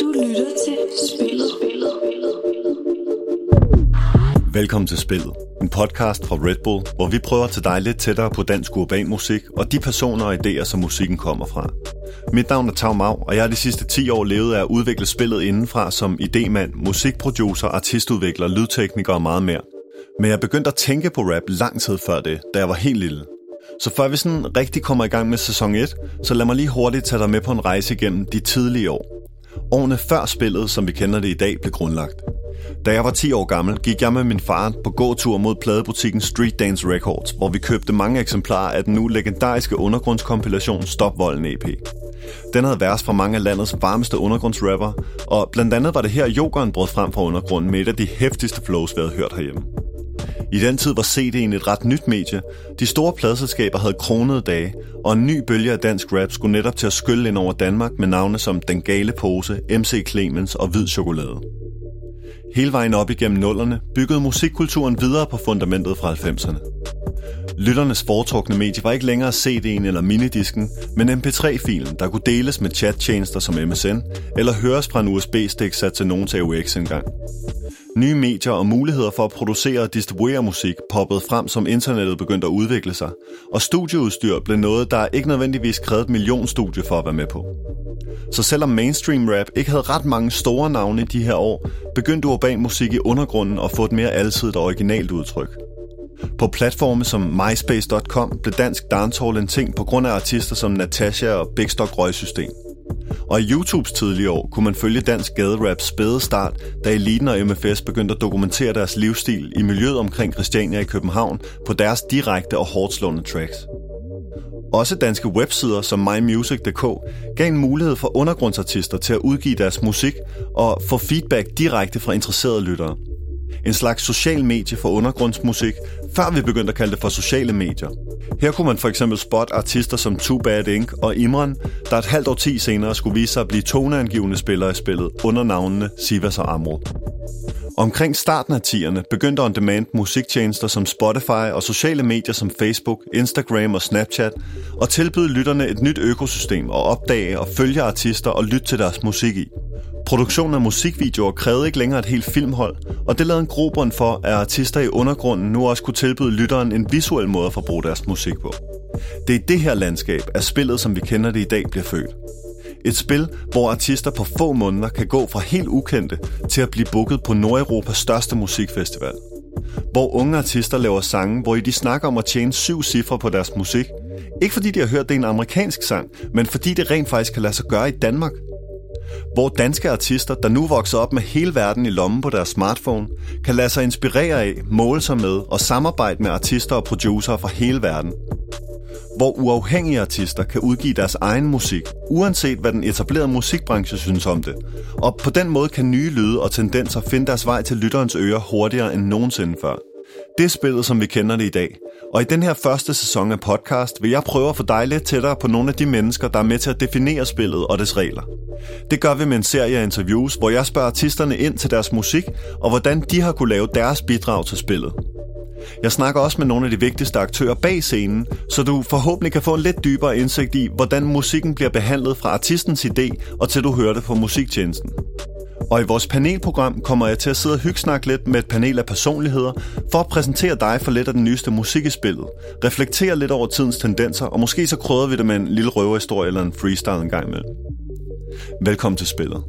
Du lytter til Spillet. Spillet. Velkommen til Spillet, en podcast fra Red Bull, hvor vi prøver at tage dig lidt tættere på dansk urban musik og de personer og idéer, som musikken kommer fra. Mit navn er Tav Mau, og jeg har de sidste 10 år levet af at udvikle spillet indenfra som idemand, musikproducer, artistudvikler, lydtekniker og meget mere. Men jeg begyndte at tænke på rap lang tid før det, da jeg var helt lille. Så før vi sådan rigtig kommer i gang med sæson 1, så lad mig lige hurtigt tage dig med på en rejse igennem de tidlige år. Årene før spillet, som vi kender det i dag, blev grundlagt. Da jeg var 10 år gammel, gik jeg med min far på gåtur mod pladebutikken Street Dance Records, hvor vi købte mange eksemplarer af den nu legendariske undergrundskompilation Stop Volden EP. Den havde vers fra mange af landets varmeste undergrundsrapper, og blandt andet var det her, Jokeren brød frem fra undergrunden med et af de hæftigste flows, vi havde hørt herhjemme. I den tid var CD'en et ret nyt medie. De store pladselskaber havde kronede dage, og en ny bølge af dansk rap skulle netop til at skylle ind over Danmark med navne som Den Gale Pose, MC Clemens og Hvid Chokolade. Hele vejen op igennem nullerne byggede musikkulturen videre på fundamentet fra 90'erne. Lytternes foretrukne medie var ikke længere CD'en eller minidisken, men MP3-filen, der kunne deles med chattjenester som MSN, eller høres fra en USB-stik sat til nogen til AUX engang. Nye medier og muligheder for at producere og distribuere musik poppede frem, som internettet begyndte at udvikle sig, og studieudstyr blev noget, der ikke nødvendigvis krævede et millionstudie for at være med på. Så selvom mainstream rap ikke havde ret mange store navne i de her år, begyndte urban musik i undergrunden at få et mere alsidigt og originalt udtryk. På platforme som myspace.com blev dansk dancehall en ting på grund af artister som Natasha og Big Stock Røgsystem. Og i YouTubes tidlige år kunne man følge dansk gaderaps spæde start, da Eliten og MFS begyndte at dokumentere deres livsstil i miljøet omkring Christiania i København på deres direkte og hårdt slående tracks. Også danske websider som mymusic.dk gav en mulighed for undergrundsartister til at udgive deres musik og få feedback direkte fra interesserede lyttere. En slags social medie for undergrundsmusik, før vi begyndte at kalde det for sociale medier. Her kunne man for eksempel spotte artister som Too Bad Inc. og Imran, der et halvt år ti senere skulle vise sig at blive toneangivende spillere i spillet under navnene Sivas og Amro. Omkring starten af 10'erne begyndte on-demand musiktjenester som Spotify og sociale medier som Facebook, Instagram og Snapchat at tilbyde lytterne et nyt økosystem at opdage og følge artister og lytte til deres musik i. Produktionen af musikvideoer krævede ikke længere et helt filmhold, og det lavede en grobund for, at artister i undergrunden nu også kunne tilbyde lytteren en visuel måde at forbruge deres musik på. Det er i det her landskab, at spillet, som vi kender det i dag, bliver født. Et spil, hvor artister på få måneder kan gå fra helt ukendte til at blive booket på Nordeuropas største musikfestival. Hvor unge artister laver sange, hvor de snakker om at tjene syv cifre på deres musik. Ikke fordi de har hørt, det er en amerikansk sang, men fordi det rent faktisk kan lade sig gøre i Danmark. Hvor danske artister, der nu vokser op med hele verden i lommen på deres smartphone, kan lade sig inspirere af, måle sig med og samarbejde med artister og producer fra hele verden hvor uafhængige artister kan udgive deres egen musik, uanset hvad den etablerede musikbranche synes om det. Og på den måde kan nye lyde og tendenser finde deres vej til lytterens ører hurtigere end nogensinde før. Det er spillet, som vi kender det i dag. Og i den her første sæson af podcast vil jeg prøve at få dig lidt tættere på nogle af de mennesker, der er med til at definere spillet og dets regler. Det gør vi med en serie af interviews, hvor jeg spørger artisterne ind til deres musik, og hvordan de har kunne lave deres bidrag til spillet. Jeg snakker også med nogle af de vigtigste aktører bag scenen, så du forhåbentlig kan få en lidt dybere indsigt i, hvordan musikken bliver behandlet fra artistens idé og til du hører det på musiktjenesten. Og i vores panelprogram kommer jeg til at sidde og hyggesnakke lidt med et panel af personligheder, for at præsentere dig for lidt af den nyeste musik i spillet, reflektere lidt over tidens tendenser, og måske så krydder vi det med en lille røverhistorie eller en freestyle en gang imellem. Velkommen til spillet.